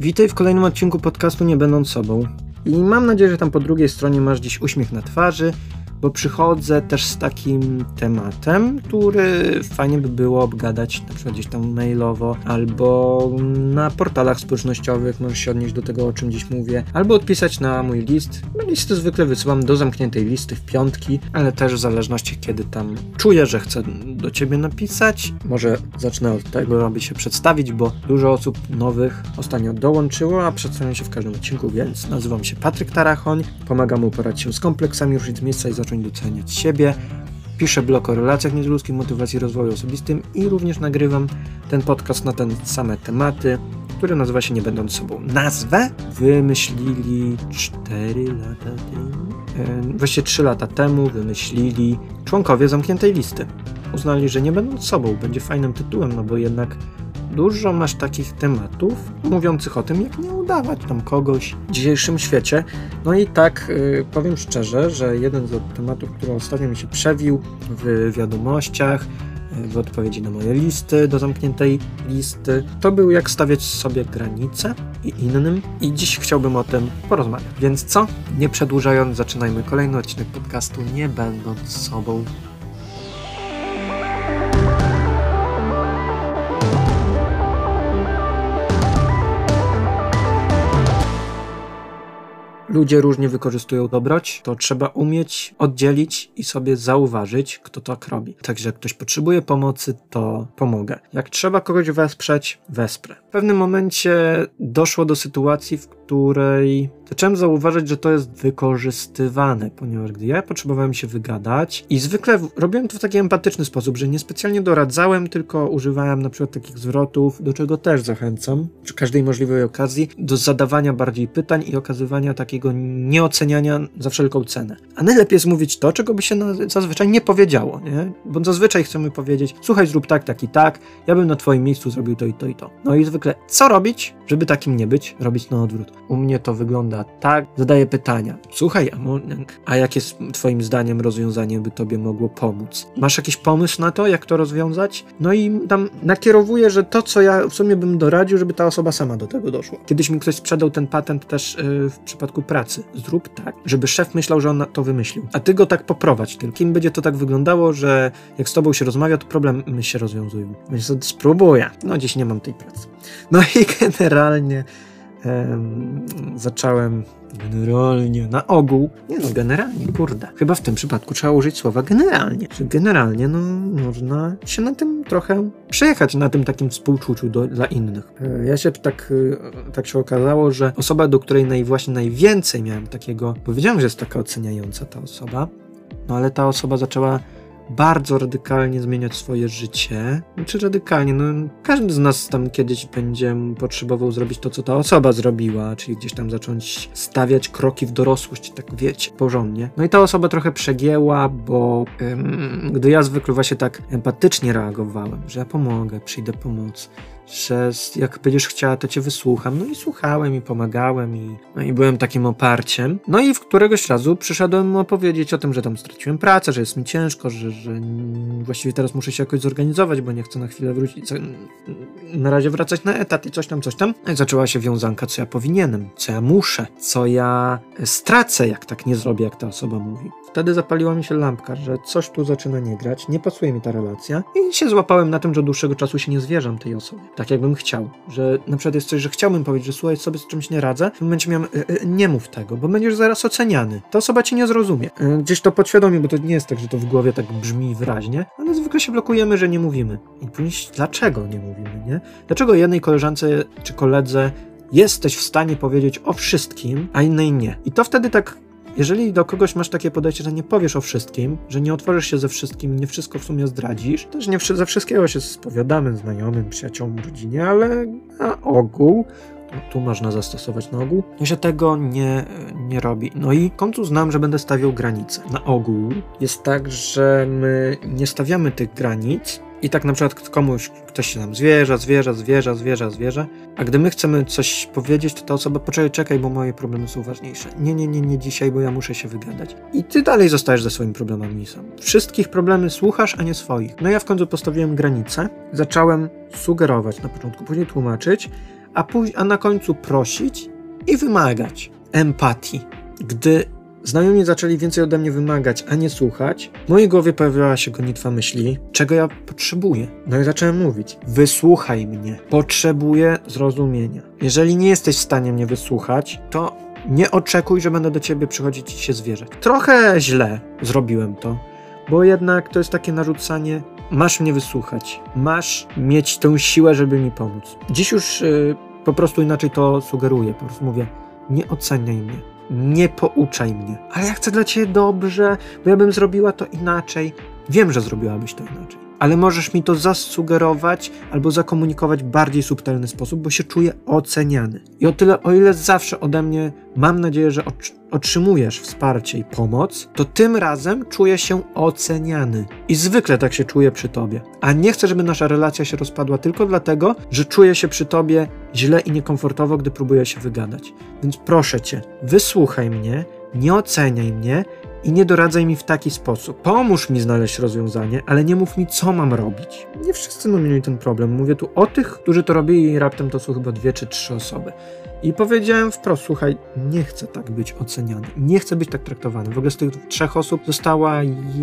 Witaj w kolejnym odcinku podcastu Nie Będąc Sobą. I mam nadzieję, że tam po drugiej stronie masz dziś uśmiech na twarzy, bo przychodzę też z takim tematem, który fajnie by było obgadać na przykład gdzieś tam mailowo, albo na portalach społecznościowych, możesz się odnieść do tego, o czym dziś mówię, albo odpisać na mój list. Listy zwykle wysyłam do zamkniętej listy w piątki, ale też w zależności kiedy tam czuję, że chcę do ciebie napisać. Może zacznę od tego, aby się przedstawić, bo dużo osób nowych ostatnio dołączyło, a przedstawiam się w każdym odcinku, więc nazywam się Patryk Tarachoń, pomagam uporać się z kompleksami, ruszyć z miejsca i zacząć doceniać siebie. Piszę blog o relacjach międzyludzkich, motywacji rozwoju osobistym i również nagrywam ten podcast na te same tematy, który nazywa się Nie Będąc Sobą. Nazwę wymyślili 4 lata temu, e, właściwie 3 lata temu wymyślili członkowie zamkniętej listy. Uznali, że Nie Będąc Sobą będzie fajnym tytułem, no bo jednak dużo masz takich tematów mówiących o tym, jak nie udawać tam kogoś w dzisiejszym świecie. No i tak y, powiem szczerze, że jeden z tematów, który ostatnio mi się przewił w wiadomościach, y, w odpowiedzi na moje listy do zamkniętej listy, to był jak stawiać sobie granice i innym. I dziś chciałbym o tym porozmawiać. Więc co? Nie przedłużając, zaczynajmy kolejny odcinek podcastu, nie będąc sobą. Ludzie różnie wykorzystują dobroć, to trzeba umieć oddzielić i sobie zauważyć, kto tak robi. Także jak ktoś potrzebuje pomocy, to pomogę. Jak trzeba kogoś wesprzeć, wesprę. W pewnym momencie doszło do sytuacji, w której zacząłem zauważyć, że to jest wykorzystywane, ponieważ gdy ja potrzebowałem się wygadać i zwykle robiłem to w taki empatyczny sposób, że niespecjalnie doradzałem, tylko używałem na przykład takich zwrotów, do czego też zachęcam, przy każdej możliwej okazji, do zadawania bardziej pytań i okazywania takiego nieoceniania za wszelką cenę. A najlepiej jest mówić to, czego by się zazwyczaj nie powiedziało, nie? Bo zazwyczaj chcemy powiedzieć, słuchaj, zrób tak, tak i tak, ja bym na twoim miejscu zrobił to i to i to. No i zwykle, co robić, żeby takim nie być? Robić na odwrót. U mnie to wygląda tak, zadaję pytania. Słuchaj, a, a jakie twoim zdaniem rozwiązanie by tobie mogło pomóc? Masz jakiś pomysł na to, jak to rozwiązać? No i tam nakierowuję, że to, co ja w sumie bym doradził, żeby ta osoba sama do tego doszła. Kiedyś mi ktoś sprzedał ten patent też yy, w przypadku pracy. Zrób tak, żeby szef myślał, że on to wymyślił. A ty go tak poprowadź tylko. Kim będzie to tak wyglądało, że jak z tobą się rozmawia, to problemy się rozwiązują. Więc spróbuję. No dziś nie mam tej pracy. No i generalnie zacząłem generalnie, na ogół, nie no, generalnie, kurde. Chyba w tym przypadku trzeba użyć słowa generalnie. Generalnie, no, można się na tym trochę przejechać, na tym takim współczuciu do, dla innych. E, ja się tak, e, tak się okazało, że osoba, do której naj, właśnie najwięcej miałem takiego, bo wiedziałem, że jest taka oceniająca ta osoba, no ale ta osoba zaczęła bardzo radykalnie zmieniać swoje życie. Czy radykalnie? No, każdy z nas tam kiedyś będzie potrzebował zrobić to, co ta osoba zrobiła, czyli gdzieś tam zacząć stawiać kroki w dorosłość, tak wiecie, porządnie. No i ta osoba trochę przegięła, bo ym, gdy ja zwykle właśnie tak empatycznie reagowałem, że ja pomogę, przyjdę pomóc, że jak będziesz chciała, to cię wysłucham. No i słuchałem i pomagałem i, no i byłem takim oparciem. No i w któregoś razu przyszedłem opowiedzieć o tym, że tam straciłem pracę, że jest mi ciężko, że, że właściwie teraz muszę się jakoś zorganizować, bo nie chcę na chwilę wrócić, na razie wracać na etat i coś tam, coś tam. No i zaczęła się wiązanka, co ja powinienem, co ja muszę, co ja stracę, jak tak nie zrobię, jak ta osoba mówi. Wtedy zapaliła mi się lampka, że coś tu zaczyna nie grać, nie pasuje mi ta relacja i się złapałem na tym, że dłuższego czasu się nie zwierzam tej osobie, tak jakbym chciał. Że na przykład jest coś, że chciałbym powiedzieć, że słuchaj, sobie z czymś nie radzę, w momencie miałem, e, e, nie mów tego, bo będziesz zaraz oceniany. Ta osoba cię nie zrozumie. E, gdzieś to podświadomie, bo to nie jest tak, że to w głowie tak brzmi wyraźnie, ale zwykle się blokujemy, że nie mówimy. I później dlaczego nie mówimy, nie? Dlaczego jednej koleżance czy koledze jesteś w stanie powiedzieć o wszystkim, a innej nie. I to wtedy tak jeżeli do kogoś masz takie podejście, że nie powiesz o wszystkim, że nie otworzysz się ze wszystkim, nie wszystko w sumie zdradzisz, też nie ze wszystkiego się spowiadamy znajomym, przyjaciołom, rodzinie, ale na ogół tu można zastosować na ogół, że tego nie, nie robi. No i w końcu znam, że będę stawiał granice. Na ogół jest tak, że my nie stawiamy tych granic, i tak na przykład komuś, ktoś się nam zwierza, zwierza, zwierza, zwierza, zwierza, a gdy my chcemy coś powiedzieć, to ta osoba, poczekaj, czekaj, bo moje problemy są ważniejsze. Nie, nie, nie, nie dzisiaj, bo ja muszę się wygadać. I ty dalej zostajesz ze swoimi problemami sam. Wszystkich problemy słuchasz, a nie swoich. No ja w końcu postawiłem granicę, zacząłem sugerować na początku, później tłumaczyć, a, a na końcu prosić i wymagać empatii. Gdy znajomi zaczęli więcej ode mnie wymagać, a nie słuchać, w mojej głowie pojawiła się gonitwa myśli, czego ja potrzebuję. No i zacząłem mówić: wysłuchaj mnie, potrzebuję zrozumienia. Jeżeli nie jesteś w stanie mnie wysłuchać, to nie oczekuj, że będę do ciebie przychodzić i się zwierzać. Trochę źle zrobiłem to, bo jednak to jest takie narzucanie. Masz mnie wysłuchać, masz mieć tę siłę, żeby mi pomóc. Dziś już y, po prostu inaczej to sugeruję. Po prostu mówię: nie oceniaj mnie, nie pouczaj mnie, ale ja chcę dla ciebie dobrze, bo ja bym zrobiła to inaczej. Wiem, że zrobiłabyś to inaczej, ale możesz mi to zasugerować albo zakomunikować w bardziej subtelny sposób, bo się czuję oceniany. I o tyle, o ile zawsze ode mnie mam nadzieję, że otr- otrzymujesz wsparcie i pomoc, to tym razem czuję się oceniany. I zwykle tak się czuję przy tobie. A nie chcę, żeby nasza relacja się rozpadła tylko dlatego, że czuję się przy tobie źle i niekomfortowo, gdy próbuję się wygadać. Więc proszę cię, wysłuchaj mnie, nie oceniaj mnie i nie doradzaj mi w taki sposób. Pomóż mi znaleźć rozwiązanie, ale nie mów mi, co mam robić. Nie wszyscy no mieli ten problem. Mówię tu o tych, którzy to robili i raptem to są chyba dwie czy trzy osoby. I powiedziałem wprost, słuchaj, nie chcę tak być oceniany, nie chcę być tak traktowany. W ogóle z tych trzech osób została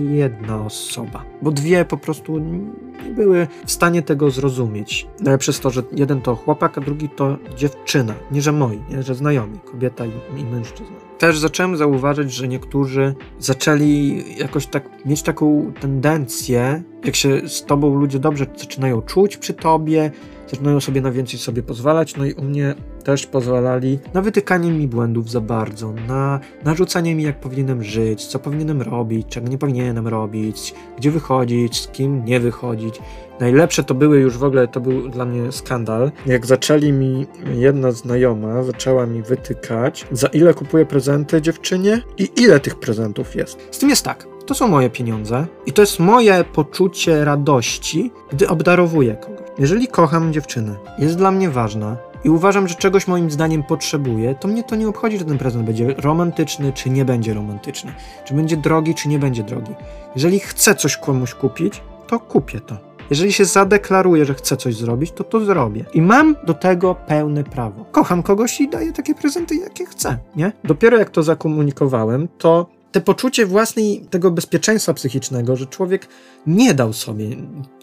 jedna osoba, bo dwie po prostu nie były w stanie tego zrozumieć. No, przez to, że jeden to chłopak, a drugi to dziewczyna. Nie, że moi, nie, że znajomi, kobieta i, i mężczyzna. Też zacząłem zauważyć, że niektórzy zaczęli jakoś tak mieć taką tendencję, jak się z tobą ludzie dobrze zaczynają czuć przy tobie, zaczynają sobie na więcej sobie pozwalać, no i u mnie też pozwalali na wytykanie mi błędów za bardzo, na narzucanie mi jak powinienem żyć, co powinienem robić, czego nie powinienem robić, gdzie wychodzić, z kim nie wychodzić. Najlepsze to były już w ogóle, to był dla mnie skandal, jak zaczęli mi, jedna znajoma zaczęła mi wytykać, za ile kupuję prezenty dziewczynie i ile tych prezentów jest. Z tym jest tak, to są moje pieniądze i to jest moje poczucie radości, gdy obdarowuję kogoś. Jeżeli kocham dziewczynę, jest dla mnie ważna i uważam, że czegoś moim zdaniem potrzebuję, to mnie to nie obchodzi, czy ten prezent będzie romantyczny, czy nie będzie romantyczny, czy będzie drogi, czy nie będzie drogi. Jeżeli chcę coś komuś kupić, to kupię to. Jeżeli się zadeklaruję, że chcę coś zrobić, to to zrobię. I mam do tego pełne prawo. Kocham kogoś i daję takie prezenty, jakie chcę, nie? Dopiero jak to zakomunikowałem, to te poczucie własnej tego bezpieczeństwa psychicznego, że człowiek nie dał sobie,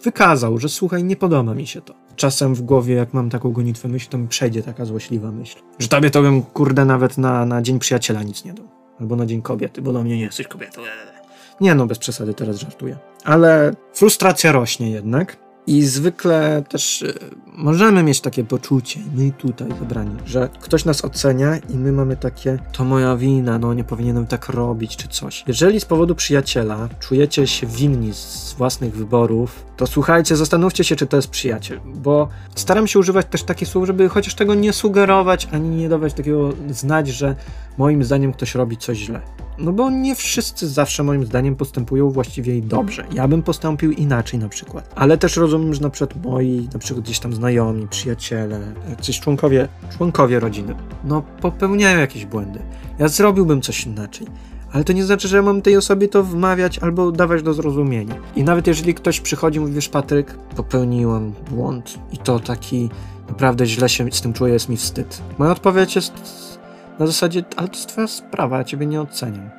wykazał, że słuchaj, nie podoba mi się to. Czasem w głowie, jak mam taką gonitwę myśl, to mi przejdzie taka złośliwa myśl. Że tobie to bym, kurde, nawet na, na Dzień Przyjaciela nic nie dał. Albo na Dzień Kobiety, bo do mnie nie jesteś kobietą. Nie no, bez przesady, teraz żartuję. Ale frustracja rośnie jednak. I zwykle też y, możemy mieć takie poczucie, my i tutaj zebrani, że ktoś nas ocenia i my mamy takie, to moja wina, no nie powinienem tak robić czy coś. Jeżeli z powodu przyjaciela czujecie się winni z własnych wyborów, to słuchajcie, zastanówcie się, czy to jest przyjaciel, bo staram się używać też takich słów, żeby chociaż tego nie sugerować, ani nie dawać takiego znać, że moim zdaniem ktoś robi coś źle. No bo nie wszyscy zawsze moim zdaniem postępują właściwie i dobrze. Ja bym postąpił inaczej na przykład. Ale też rozumiem, że na przykład moi, na przykład gdzieś tam znajomi, przyjaciele, jacyś członkowie, członkowie rodziny, no popełniają jakieś błędy. Ja zrobiłbym coś inaczej. Ale to nie znaczy, że mam tej osobie to wmawiać albo dawać do zrozumienia. I nawet jeżeli ktoś przychodzi i mówi, wiesz Patryk, popełniłam błąd i to taki naprawdę źle się z tym czuję, jest mi wstyd. Moja odpowiedź jest na zasadzie, ale to jest twoja sprawa, ja ciebie nie oceniam.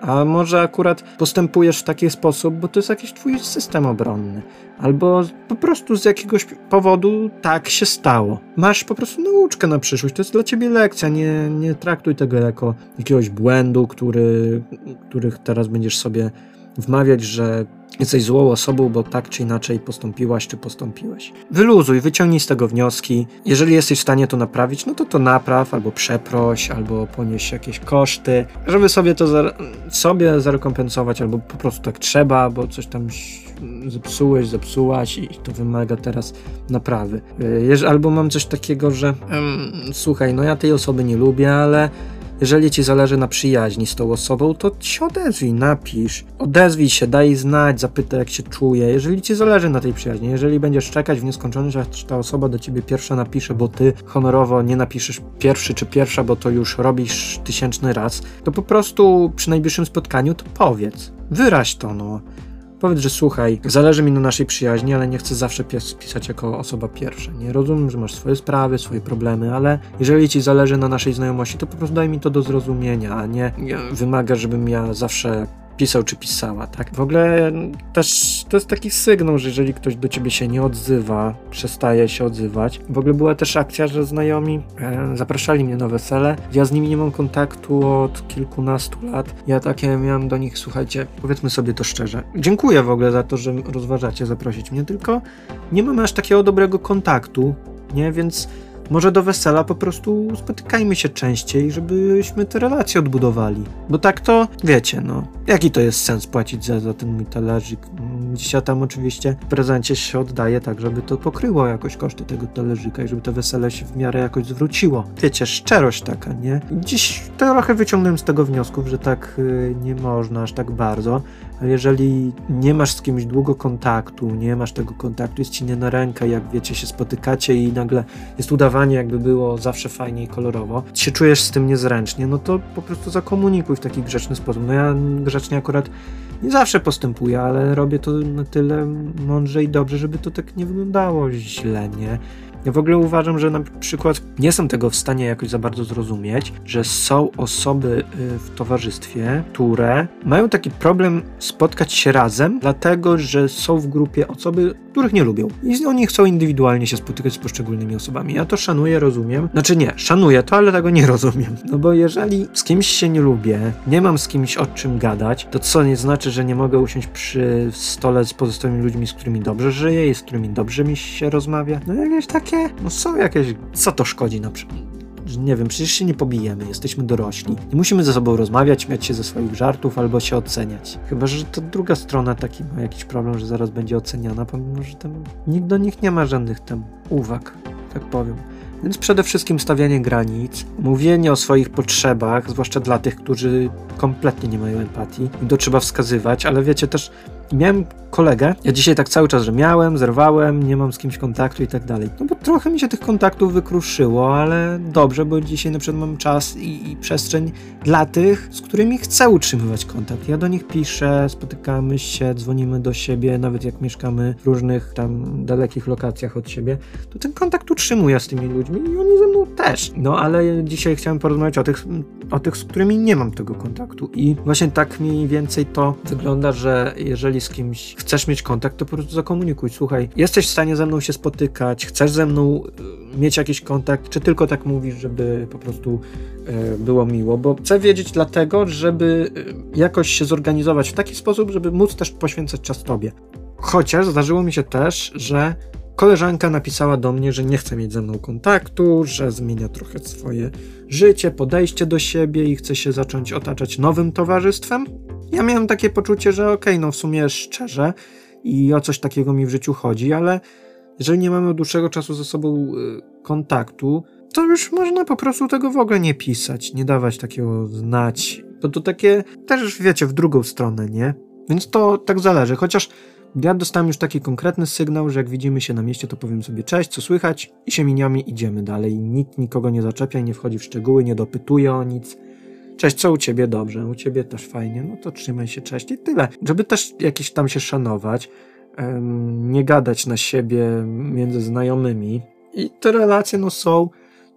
A może akurat postępujesz w taki sposób, bo to jest jakiś twój system obronny. Albo po prostu z jakiegoś powodu tak się stało. Masz po prostu nauczkę na przyszłość. To jest dla ciebie lekcja. Nie, nie traktuj tego jako jakiegoś błędu, który, których teraz będziesz sobie wmawiać, że jesteś złą osobą, bo tak czy inaczej postąpiłaś czy postąpiłeś. Wyluzuj, wyciągnij z tego wnioski. Jeżeli jesteś w stanie to naprawić, no to to napraw, albo przeproś, albo ponieś jakieś koszty, żeby sobie to za, sobie zarekompensować, albo po prostu tak trzeba, bo coś tam zepsułeś, zepsułaś i to wymaga teraz naprawy. Albo mam coś takiego, że słuchaj, no ja tej osoby nie lubię, ale jeżeli ci zależy na przyjaźni z tą osobą, to się odezwij, napisz. Odezwij się, daj znać, zapytaj jak się czuje. Jeżeli ci zależy na tej przyjaźni, jeżeli będziesz czekać w nieskończoność, aż ta osoba do ciebie pierwsza napisze, bo ty honorowo nie napiszesz pierwszy czy pierwsza, bo to już robisz tysięczny raz, to po prostu przy najbliższym spotkaniu to powiedz. Wyraź to, no. Powiedz, że słuchaj, zależy mi na naszej przyjaźni, ale nie chcę zawsze pisać jako osoba pierwsza. Nie rozumiem, że masz swoje sprawy, swoje problemy, ale jeżeli ci zależy na naszej znajomości, to po prostu daj mi to do zrozumienia, a nie wymaga, żebym ja zawsze pisał czy pisała, tak? W ogóle też to jest taki sygnał, że jeżeli ktoś do ciebie się nie odzywa, przestaje się odzywać. W ogóle była też akcja, że znajomi e, zapraszali mnie na wesele. Ja z nimi nie mam kontaktu od kilkunastu lat. Ja takie miałem do nich, słuchajcie, powiedzmy sobie to szczerze. Dziękuję w ogóle za to, że rozważacie zaprosić mnie, tylko nie mamy aż takiego dobrego kontaktu, nie? Więc może do wesela po prostu spotykajmy się częściej, żebyśmy te relacje odbudowali. Bo tak to, wiecie, no, jaki to jest sens płacić za, za ten mój talerzyk? Dzisiaj tam oczywiście w prezencie się oddaje tak, żeby to pokryło jakoś koszty tego talerzyka i żeby to wesele się w miarę jakoś zwróciło. Wiecie, szczerość taka, nie? Dziś trochę wyciągnąłem z tego wniosków, że tak y, nie można aż tak bardzo, ale jeżeli nie masz z kimś długo kontaktu, nie masz tego kontaktu, jest ci nie na rękę, jak wiecie, się spotykacie i nagle jest udawanie, jakby było zawsze fajnie i kolorowo, się czujesz z tym niezręcznie, no to po prostu zakomunikuj w taki grzeczny sposób. No ja grzecznie akurat nie zawsze postępuję, ale robię to na tyle mądrze i dobrze, żeby to tak nie wyglądało źle, nie? Ja w ogóle uważam, że na przykład nie są tego w stanie jakoś za bardzo zrozumieć, że są osoby y, w towarzystwie, które mają taki problem spotkać się razem, dlatego że są w grupie osoby, których nie lubią. I oni chcą indywidualnie się spotykać z poszczególnymi osobami. Ja to szanuję, rozumiem. Znaczy nie, szanuję to, ale tego nie rozumiem. No bo jeżeli z kimś się nie lubię, nie mam z kimś o czym gadać, to co nie znaczy, że nie mogę usiąść przy stole z pozostałymi ludźmi, z którymi dobrze żyję i z którymi dobrze mi się rozmawia. No jakieś takie takie, no są jakieś, co to szkodzi na przykład? Nie wiem, przecież się nie pobijemy, jesteśmy dorośli. Nie musimy ze sobą rozmawiać, śmiać się ze swoich żartów albo się oceniać. Chyba, że to druga strona taki ma jakiś problem, że zaraz będzie oceniana, pomimo, że tam nikt do nich nie ma żadnych tam uwag, tak powiem. Więc przede wszystkim stawianie granic, mówienie o swoich potrzebach, zwłaszcza dla tych, którzy kompletnie nie mają empatii. I to trzeba wskazywać, ale wiecie też, miałem kolegę, ja dzisiaj tak cały czas, że miałem, zerwałem, nie mam z kimś kontaktu i tak dalej. No bo trochę mi się tych kontaktów wykruszyło, ale dobrze, bo dzisiaj na przykład mam czas i, i przestrzeń dla tych, z którymi chcę utrzymywać kontakt. Ja do nich piszę, spotykamy się, dzwonimy do siebie, nawet jak mieszkamy w różnych tam dalekich lokacjach od siebie, to ten kontakt utrzymuję z tymi ludźmi i oni ze mną też. No ale dzisiaj chciałem porozmawiać o tych, o tych, z którymi nie mam tego kontaktu i właśnie tak mniej więcej to wygląda, że jeżeli z kimś chcesz mieć kontakt, to po prostu zakomunikuj. Słuchaj, jesteś w stanie ze mną się spotykać, chcesz ze mną e, mieć jakiś kontakt, czy tylko tak mówisz, żeby po prostu e, było miło, bo chcę wiedzieć dlatego, żeby e, jakoś się zorganizować w taki sposób, żeby móc też poświęcać czas tobie. Chociaż zdarzyło mi się też, że koleżanka napisała do mnie, że nie chce mieć ze mną kontaktu, że zmienia trochę swoje życie, podejście do siebie i chce się zacząć otaczać nowym towarzystwem. Ja miałem takie poczucie, że okej, okay, no w sumie szczerze i o coś takiego mi w życiu chodzi, ale jeżeli nie mamy dłuższego czasu ze sobą y, kontaktu, to już można po prostu tego w ogóle nie pisać, nie dawać takiego znać. Bo to takie też, wiecie, w drugą stronę, nie? Więc to tak zależy. Chociaż ja dostałem już taki konkretny sygnał, że jak widzimy się na mieście, to powiem sobie cześć, co słychać i się miniamy, idziemy dalej. Nikt nikogo nie zaczepia, nie wchodzi w szczegóły, nie dopytuje o nic. Cześć, co u ciebie? Dobrze, u ciebie też fajnie, no to trzymaj się, cześć i tyle. Żeby też jakieś tam się szanować, nie gadać na siebie między znajomymi. I te relacje no są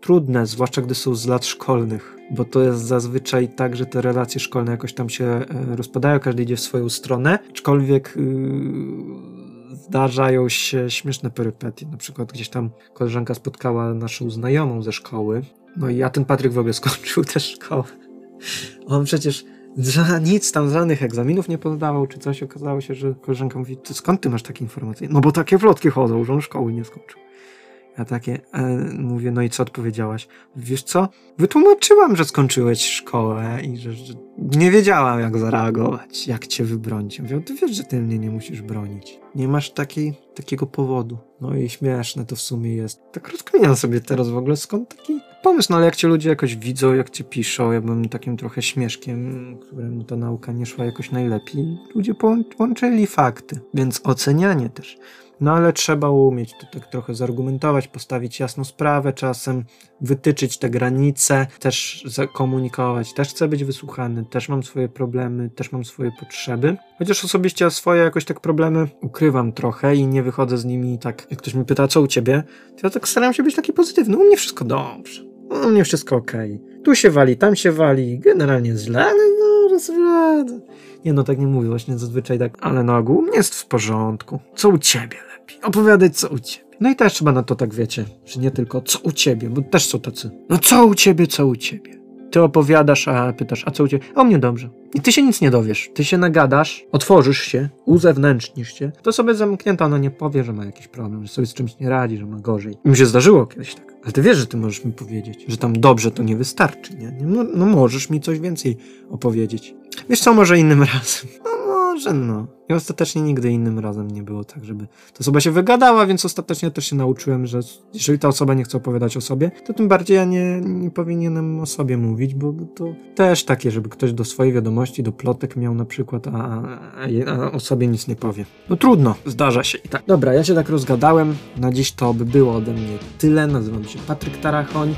trudne, zwłaszcza gdy są z lat szkolnych, bo to jest zazwyczaj tak, że te relacje szkolne jakoś tam się e, rozpadają, każdy idzie w swoją stronę, aczkolwiek yy, zdarzają się śmieszne perypetie. Na przykład gdzieś tam koleżanka spotkała naszą znajomą ze szkoły, no i ja ten Patryk w ogóle skończył tę szkołę. On przecież nic tam żadnych egzaminów nie poddawał, czy coś. Okazało się, że koleżanka mówi, skąd ty masz takie informacje? No bo takie wlotki chodzą, że on szkoły nie skończył. Ja takie e, mówię, no i co odpowiedziałaś? Wiesz co? Wytłumaczyłam, że skończyłeś szkołę i że, że nie wiedziałam, jak zareagować, jak cię wybronić. Mówię, ty wiesz, że ty mnie nie musisz bronić. Nie masz takiego powodu. No i śmieszne to w sumie jest. Tak rozkminiam sobie teraz w ogóle, skąd taki pomysł, no ale jak cię ludzie jakoś widzą, jak cię piszą, ja byłem takim trochę śmieszkiem, któremu ta nauka nie szła jakoś najlepiej. Ludzie połączyli fakty, więc ocenianie też No ale trzeba umieć to tak trochę zargumentować, postawić jasną sprawę czasem, wytyczyć te granice, też zakomunikować. Też chcę być wysłuchany, też mam swoje problemy, też mam swoje potrzeby. Chociaż osobiście swoje jakoś tak problemy ukrywam trochę i nie wychodzę z nimi tak, jak ktoś mi pyta, co u ciebie, to ja tak staram się być taki pozytywny. U mnie wszystko dobrze. U mnie wszystko okej. Tu się wali, tam się wali, generalnie źle, no, sobie radzę. Nie no, tak nie mówię, właśnie zazwyczaj tak, ale na ogół jest w porządku. Co u ciebie lepiej? Opowiadaj, co u ciebie. No i też trzeba na to tak, wiecie, że nie tylko co u ciebie, bo też są tacy. No co u ciebie, co u ciebie? Ty opowiadasz, a pytasz, a co u ciebie? U mnie dobrze. I ty się nic nie dowiesz. Ty się nagadasz, otworzysz się, uzewnętrznisz się. To sobie zamknięta ona nie powie, że ma jakiś problem, że sobie z czymś nie radzi, że ma gorzej. I mi się zdarzyło kiedyś tak. Ale ty wiesz, że ty możesz mi powiedzieć, że tam dobrze to nie wystarczy, nie? No, no możesz mi coś więcej opowiedzieć. Wiesz co, może innym razem. No może no. I ostatecznie nigdy innym razem nie było tak, żeby ta osoba się wygadała, więc ostatecznie też się nauczyłem, że jeżeli ta osoba nie chce opowiadać o sobie, to tym bardziej ja nie, nie powinienem o sobie mówić, bo to też takie, żeby ktoś do swojej wiadomości, do plotek miał na przykład, a, a, a o sobie nic nie powie. No trudno, zdarza się i tak. Dobra, ja się tak rozgadałem. Na dziś to by było ode mnie tyle. Nazywam się Patryk Tarachoń.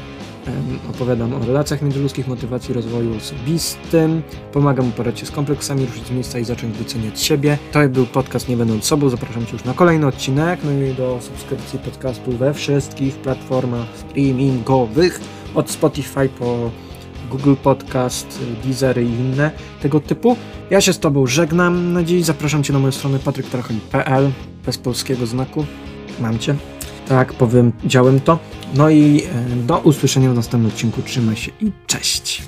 Opowiadam o relacjach międzyludzkich, motywacji, rozwoju osobistym. Pomagam uporać się z kompleksami, ruszyć z miejsca i zacząć doceniać siebie. To był podcast Nie Będąc Sobą. Zapraszam Cię już na kolejny odcinek, no i do subskrypcji podcastu we wszystkich platformach streamingowych, od Spotify po Google Podcast, Deezer i inne tego typu. Ja się z Tobą żegnam na dziś. Zapraszam Cię na moją stronę patryktrachoni.pl bez polskiego znaku. Mam Cię. Tak, powiem, działem to. No i e, do usłyszenia w następnym odcinku. Trzymaj się i cześć.